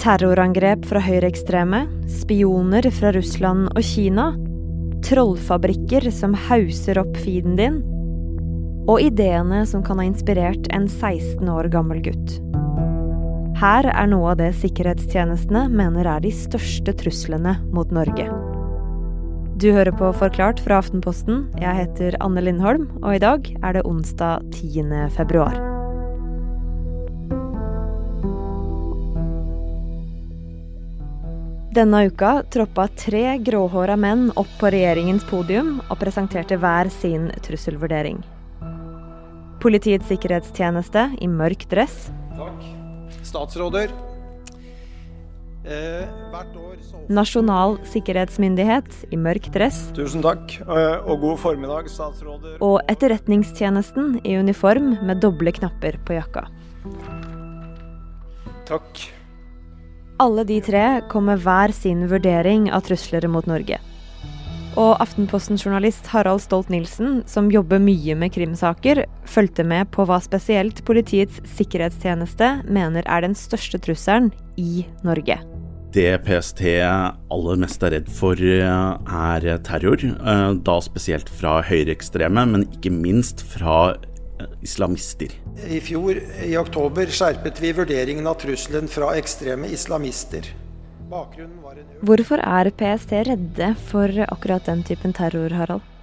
Terrorangrep fra høyreekstreme, spioner fra Russland og Kina, trollfabrikker som hauser opp feeden din, og ideene som kan ha inspirert en 16 år gammel gutt. Her er noe av det sikkerhetstjenestene mener er de største truslene mot Norge. Du hører på Forklart fra Aftenposten. Jeg heter Anne Lindholm, og i dag er det onsdag 10. februar. Denne uka troppa tre gråhåra menn opp på regjeringens podium og presenterte hver sin trusselvurdering. Politiets sikkerhetstjeneste i mørk dress. Takk. Statsråder. Eh, hvert år så Nasjonal sikkerhetsmyndighet i mørk dress. Tusen takk, eh, og god formiddag, statsråder. Og Etterretningstjenesten i uniform med doble knapper på jakka. Takk. Alle de tre kom med hver sin vurdering av trusler mot Norge. Og Aftenposten-journalist Harald Stolt-Nielsen, som jobber mye med krimsaker, fulgte med på hva spesielt Politiets sikkerhetstjeneste mener er den største trusselen i Norge. Det PST aller mest er redd for, er terror. eh, Da spesielt fra høyreekstreme, men ikke minst fra eh, islamister. I fjor, i oktober, skjerpet vi vurderingen av trusselen fra ekstreme islamister. Var en Hvorfor er PST redde for akkurat den typen terror, Harald?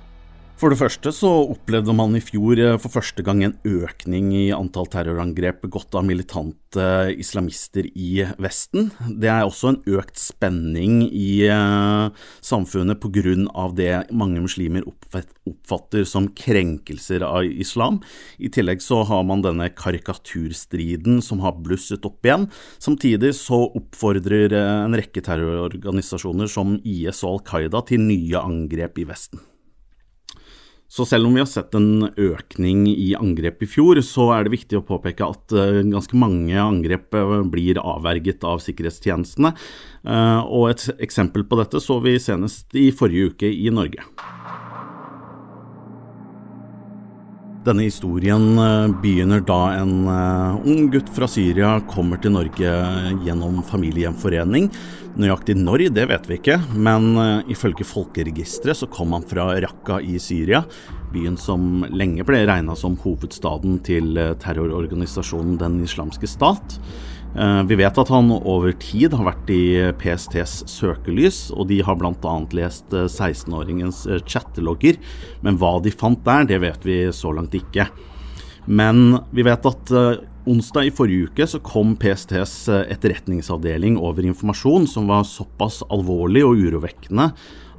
For det første så opplevde man i fjor eh, for første gang en økning i antall terrorangrep begått av militante islamister i Vesten. Det er også en økt spenning i eh, samfunnet pga. det mange muslimer oppfatter som krenkelser av islam. I tillegg så har man denne karikaturstriden som har blusset opp igjen. Samtidig så oppfordrer eh, en rekke terrororganisasjoner som IS og Al Qaida til nye angrep i Vesten. Så selv om vi har sett en økning i angrep i fjor, så er det viktig å påpeke at eh, ganske mange angrep eh, blir avverget av sikkerhetstjenestene. Eh, Og et eksempel på dette så vi senest i forrige uke i Norge. Denne historien eh, begynner da en eh, ung gutt fra Syria kommer til Norge gjennom familiegjenforening. Nøyaktig når, det vet vi ikke, men eh, ifølge folkeregisteret så kom han fra Raqqa i Syria, byen som lenge ble regna som hovedstaden til terrororganisasjonen Den islamske stat. Eh, Vi vet at han over tid har vært i PSTs søkelys, og de har bl.a. lest eh, 16-åringens eh, chattelogger, men hva de fant der, det vet vi så langt ikke. Men vi vet at eh, onsdag i forrige uke så kom PSTs eh, etterretningsavdeling over informasjon som var såpass alvorlig og urovekkende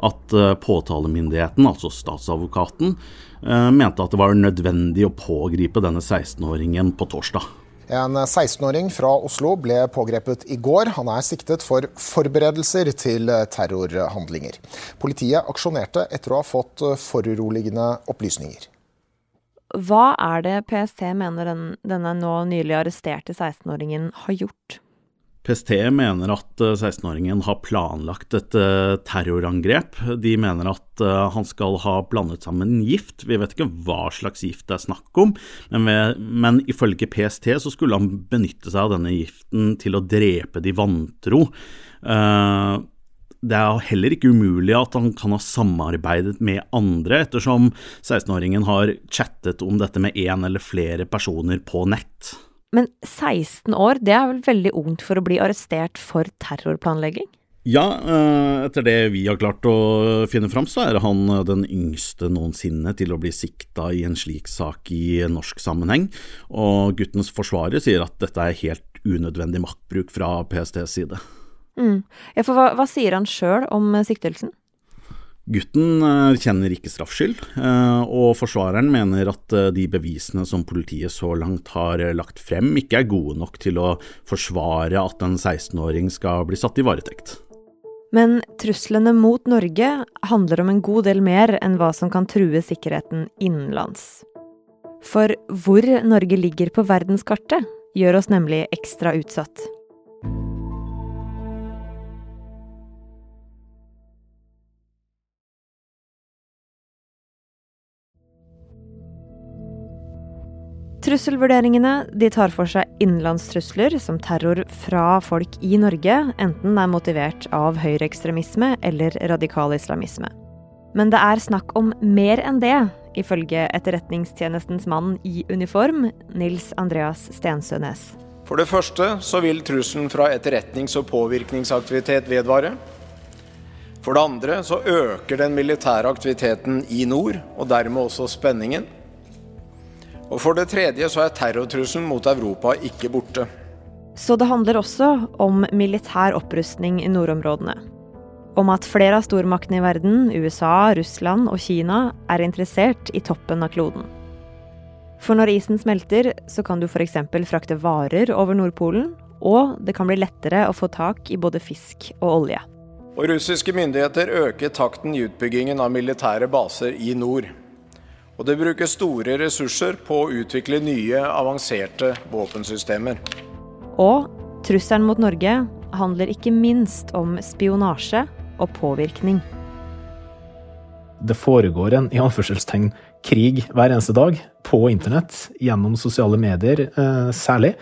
at eh, påtalemyndigheten, altså statsadvokaten, eh, mente at det var nødvendig å pågripe denne 16-åringen på torsdag. En 16-åring fra Oslo ble pågrepet i går. Han er siktet for forberedelser til terrorhandlinger. Politiet aksjonerte etter å ha fått foruroligende opplysninger. Hva er det PST mener den, denne nå nylig arresterte 16-åringen har gjort? PST mener at eh, 16-åringen har planlagt et eh, terrorangrep. De mener at eh, han skal ha blandet sammen gift. Vi vet ikke hva slags gift det er snakk om, men, ved, men ifølge PST så skulle han benytte seg av denne giften til å drepe de vantro. Uh, det er heller ikke umulig at han kan ha samarbeidet med andre, ettersom 16-åringen har chattet om dette med én eller flere personer på nett. Men 16 år, det er vel veldig ungt for å bli arrestert for terrorplanlegging? Ja, eh, etter det vi har klart å finne fram, så er han den yngste noensinne til å bli sikta i en slik sak i norsk sammenheng. Og guttens forsvarer sier at dette er helt unødvendig maktbruk fra PSTs side. Mm. Ja, for hva, hva sier han sjøl om eh, siktelsen? Gutten eh, kjenner ikke straffskyld, eh, og forsvareren mener at eh, de bevisene som politiet så langt har lagt frem, ikke er gode nok til å forsvare at en 16-åring skal bli satt i varetekt. Men truslene mot Norge handler om en god del mer enn hva som kan true sikkerheten innenlands. For hvor Norge ligger på verdenskartet, gjør oss nemlig ekstra utsatt. Trusselvurderingene de tar for seg innenlandstrusler som terror fra folk i Norge, enten er motivert av høyreekstremisme eller radikal islamisme. Men det er snakk om mer enn det, ifølge Etterretningstjenestens mann i uniform, Nils Andreas Stensønes. For det første så vil trusselen fra etterretnings- og påvirkningsaktivitet vedvare. For det andre så øker den militære aktiviteten i nord, og dermed også spenningen. Og for det tredje så er terrortrusselen mot Europa ikke borte. Så det handler også om militær opprustning i nordområdene. Om at flere av stormaktene i verden, USA, Russland og Kina, er interessert i toppen av kloden. For når isen smelter, så kan du f.eks. frakte varer over Nordpolen, og det kan bli lettere å få tak i både fisk og olje. Og russiske myndigheter øker takten i utbyggingen av militære baser i nord. Og det brukes store ressurser på å utvikle nye, avanserte våpensystemer. Og trusselen mot Norge handler ikke minst om spionasje og påvirkning. Det foregår en i anførselstegn krig hver eneste dag på internett, gjennom sosiale medier eh, særlig.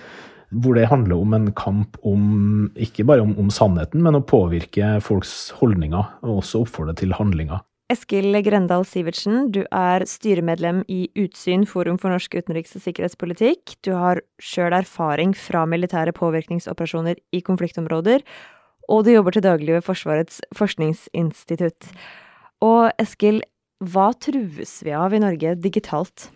Hvor det handler om en kamp om ikke bare om, om sannheten, men å påvirke folks holdninger, og også oppfordre til handlinger. Eskil Grendal Sivertsen, du er styremedlem i Utsyn, Forum for norsk utenriks- og sikkerhetspolitikk. Du har sjøl erfaring fra militære påvirkningsoperasjoner i konfliktområder, og du jobber til daglig ved Forsvarets forskningsinstitutt. Og Eskil, hva trues vi av i Norge digitalt?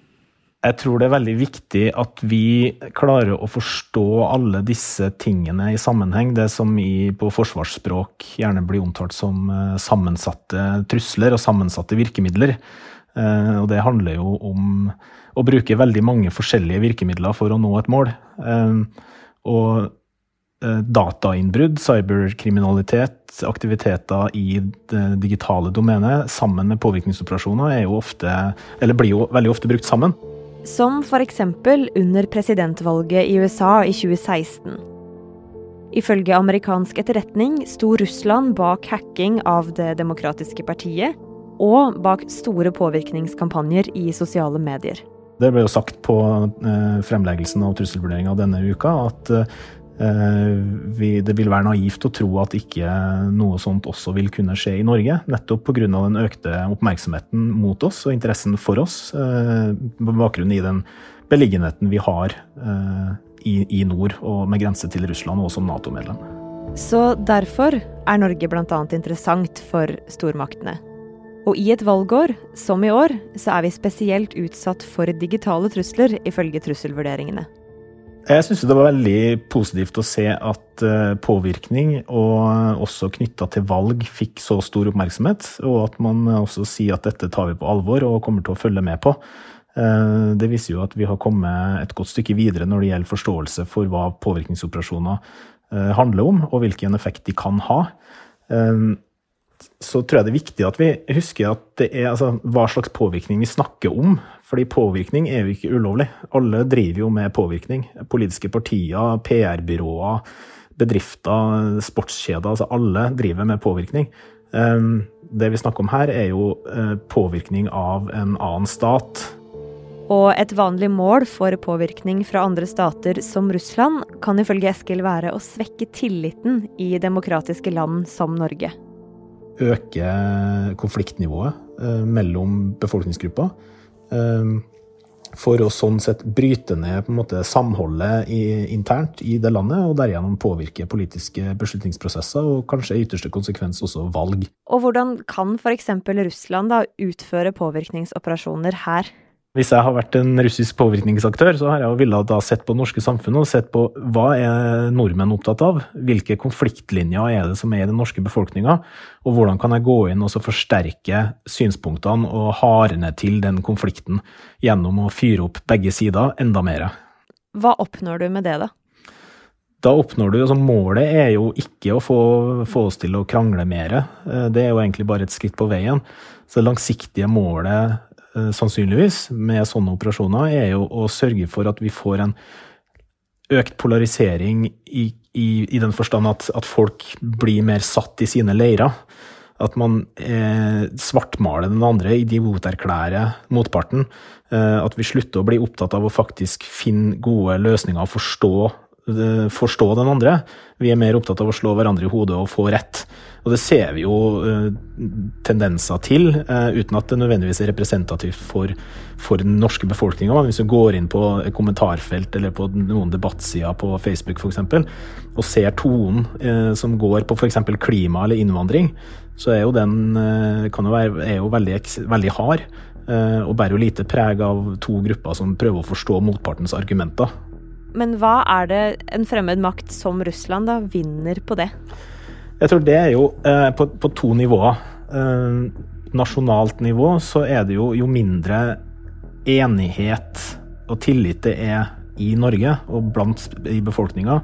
Jeg tror det er veldig viktig at vi klarer å forstå alle disse tingene i sammenheng. Det som i, på forsvarsspråk gjerne blir omtalt som eh, sammensatte trusler og sammensatte virkemidler. Eh, og det handler jo om å bruke veldig mange forskjellige virkemidler for å nå et mål. Eh, og datainnbrudd, cyberkriminalitet, aktiviteter i det digitale domenet sammen med påvirkningsoperasjoner er jo ofte, eller blir jo veldig ofte brukt sammen. Som f.eks. under presidentvalget i USA i 2016. Ifølge amerikansk etterretning sto Russland bak hacking av Det demokratiske partiet, og bak store påvirkningskampanjer i sosiale medier. Det ble jo sagt på eh, fremleggelsen av trusselvurderinga denne uka at eh, vi, det vil være naivt å tro at ikke noe sånt også vil kunne skje i Norge. Nettopp pga. den økte oppmerksomheten mot oss og interessen for oss, eh, på bakgrunn i den beliggenheten vi har i, i nord, og med grense til Russland, og som Nato-medlem. Så derfor er Norge bl.a. interessant for stormaktene. Og i et valgår, som i år, så er vi spesielt utsatt for digitale trusler, ifølge trusselvurderingene. Jeg syns det var veldig positivt å se at påvirkning, og også knytta til valg, fikk så stor oppmerksomhet. Og at man også sier at dette tar vi på alvor og kommer til å følge med på. Det viser jo at vi har kommet et godt stykke videre når det gjelder forståelse for hva påvirkningsoperasjoner handler om, og hvilken effekt de kan ha så tror jeg det er viktig at vi husker at det er altså, hva slags påvirkning vi snakker om. Fordi påvirkning er jo ikke ulovlig. Alle driver jo med påvirkning. Politiske partier, PR-byråer, bedrifter, sportskjeder. Altså alle driver med påvirkning. Det vi snakker om her, er jo påvirkning av en annen stat. Og et vanlig mål for påvirkning fra andre stater som Russland kan ifølge Eskil være å svekke tilliten i demokratiske land som Norge øke konfliktnivået mellom befolkningsgrupper. For å sånn sett bryte ned måte, samholdet i, internt i det landet, og derigjennom påvirke politiske beslutningsprosesser, og kanskje i ytterste konsekvens også valg. Og hvordan kan f.eks. Russland da utføre påvirkningsoperasjoner her? Hvis jeg har vært en russisk påvirkningsaktør, så har jeg jo villet da sett på det norske samfunnet og sett på hva er nordmenn opptatt av? Hvilke konfliktlinjer er det som er i den norske befolkninga? Og hvordan kan jeg gå inn og forsterke synspunktene og hardne til den konflikten gjennom å fyre opp begge sider enda mer? Hva oppnår du med det, da? Da oppnår du, altså Målet er jo ikke å få, få oss til å krangle mer. Det er jo egentlig bare et skritt på veien. Så det langsiktige målet sannsynligvis med sånne operasjoner, er jo å sørge for at vi får en økt polarisering i, i, i den forstand at, at, folk blir mer satt i sine leirer. At man eh, svartmaler den andre, idioterklærer motparten. Eh, at vi slutter å bli opptatt av å faktisk finne gode løsninger og forstå, eh, forstå den andre. Vi er mer opptatt av å slå hverandre i hodet og få rett. Og det ser vi jo uh, tendenser til, uh, uten at det nødvendigvis er representativt for, for den norske befolkninga. Hvis du går inn på kommentarfelt eller på noen debattsider på Facebook f.eks. og ser tonen uh, som går på f.eks. klima eller innvandring, så er jo den jo være, er jo veldig, veldig hard. Og bærer jo lite preg av to grupper som prøver å forstå motpartens argumenter. Men hva er det en fremmed makt som Russland da vinner på det? Jeg tror det er jo eh, på, på, to nivåer. Eh, nasjonalt nivå så er det jo, jo mindre enighet og tillit det er i Norge og blant i befolkninga,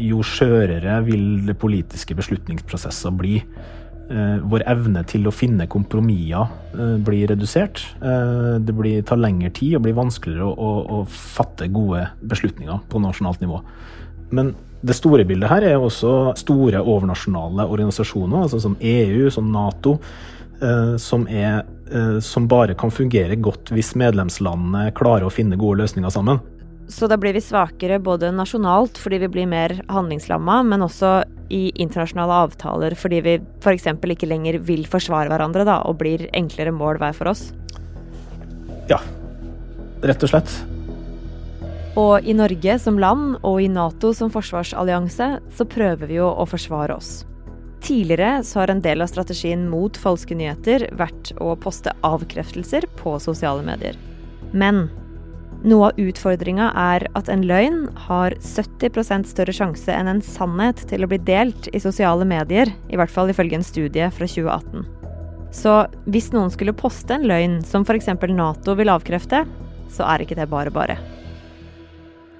jo skjørere vil det politiske beslutningsprosesser bli. Eh, vår evne til å finne kompromisser eh, blir redusert. Eh, det blir, tar lengre tid og blir vanskeligere å, å, å fatte gode beslutninger på nasjonalt nivå. Men det store bildet her er også store overnasjonale organisasjoner, altså som EU, som Nato, som, er, som bare kan fungere godt hvis medlemslandene klarer å finne gode løsninger sammen. Så da blir vi svakere både nasjonalt fordi vi blir mer handlingslamma, men også i internasjonale avtaler fordi vi f.eks. ikke lenger vil forsvare hverandre da, og blir enklere mål hver for oss? Ja, rett og slett. Og i Norge som land og i Nato som forsvarsallianse så prøver vi jo å forsvare oss. Tidligere så har en del av strategien mot falske nyheter vært å poste avkreftelser på sosiale medier. Men noe av utfordringa er at en løgn har 70% større sjanse enn en sannhet til å bli delt i sosiale medier, i hvert fall ifølge en studie fra 2018. Så hvis noen skulle poste en løgn som f.eks. Nato vil avkrefte, så er ikke det bare bare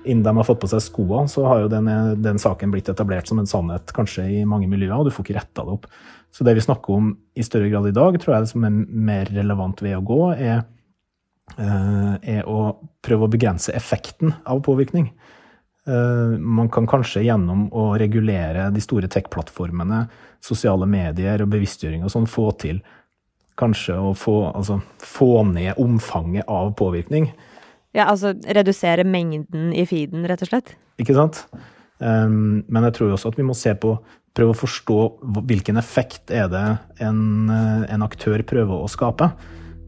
innen de har fått på seg skoene, så har jo den, den, saken blitt etablert som en sannhet kanskje i mange miljøer, og du får ikke retta det opp. Så det vi snakker om i større grad i dag, tror jeg det som er mer relevant ved å gå, er, er å prøve å begrense effekten av påvirkning. Eh, man kan kanskje gjennom å regulere de store tech-plattformene, sosiale medier og bevisstgjøring og sånn, få til kanskje å få, altså, få ned omfanget av påvirkning. Ja, altså redusere mengden i feeden, rett og slett? Ikke sant. Um, men jeg tror også at vi må se på Prøve å forstå hvilken effekt er det en, eh, en aktør prøver å skape.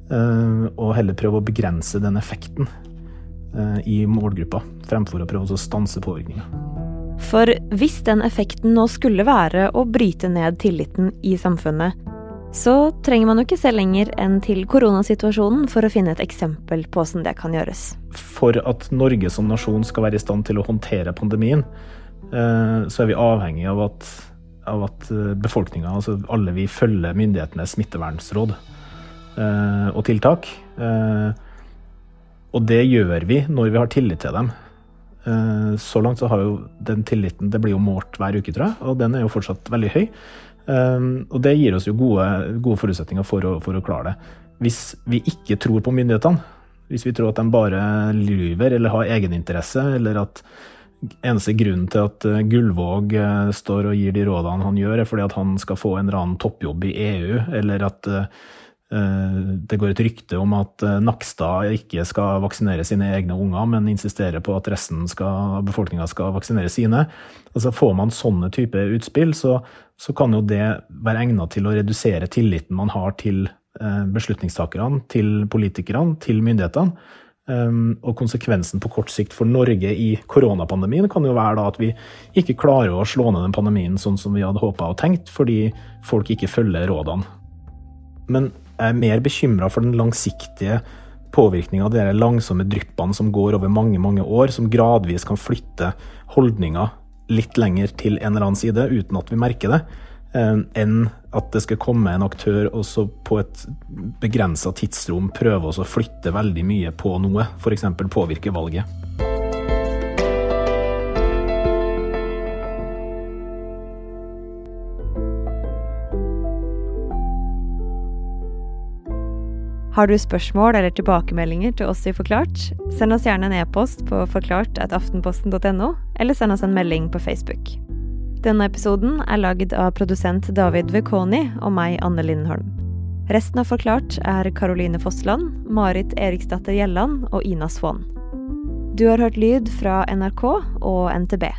Uh, og heller prøve å begrense den effekten uh, i målgruppa, fremfor å prøve å stanse påvirkninga. For hvis den effekten nå skulle være å bryte ned tilliten i samfunnet, så trenger man jo ikke se lenger enn til koronasituasjonen for å finne et eksempel på hvordan det kan gjøres. For at Norge som nasjon skal være i stand til å håndtere pandemien, eh, så er vi avhengig av at, av at eh, befolkninga, altså alle vi, følger myndighetenes smittevernsråd eh, og tiltak. Og det gjør vi når vi har tillit til dem. Så langt så har jo den tilliten Det blir jo målt hver uke, tror jeg, og den er jo fortsatt veldig høy. Og det gir oss jo gode, gode forutsetninger for å, for å, klare det. Hvis vi ikke tror på myndighetene, hvis vi tror at de bare lyver eller har egeninteresse, eller at eneste grunnen til at eh, Gullvåg eh, står og gir de rådene han gjør, er fordi at han skal få en eller annen toppjobb i EU, eller at det går et rykte om at Nakstad ikke skal vaksinere sine egne unger, men insisterer på at resten av befolkninga skal vaksinere sine. Altså Får man sånne type utspill, så, så kan jo det være egnet til å redusere tilliten man har til eh, beslutningstakerne, til politikerne, til myndighetene. Og konsekvensen på kort sikt for Norge i koronapandemien kan jo være da at vi ikke klarer å slå ned den pandemien sånn som vi hadde håpa og tenkt, fordi folk ikke følger rådene. Men er mer bekymra for den langsiktige påvirkninga av de langsomme dryppene som går over mange, mange år, som gradvis kan flytte holdninger litt lenger til en eller annen side uten at vi merker det, eh, enn at det skal komme en aktør og så på et begrensa tidsrom prøve å flytte veldig mye på noe, f.eks. påvirke valget. Har du spørsmål eller tilbakemeldinger til oss i Forklart, send oss gjerne en e-post på forklart.aftenposten.no, eller send oss en melding på Facebook. Denne episoden er lagd av produsent David Vekoni og meg, Anne Lindholm. Resten av Forklart er Caroline Fossland, Marit Eriksdatter Gjelland og Ina Swann. Du har hørt lyd fra NRK og NTB.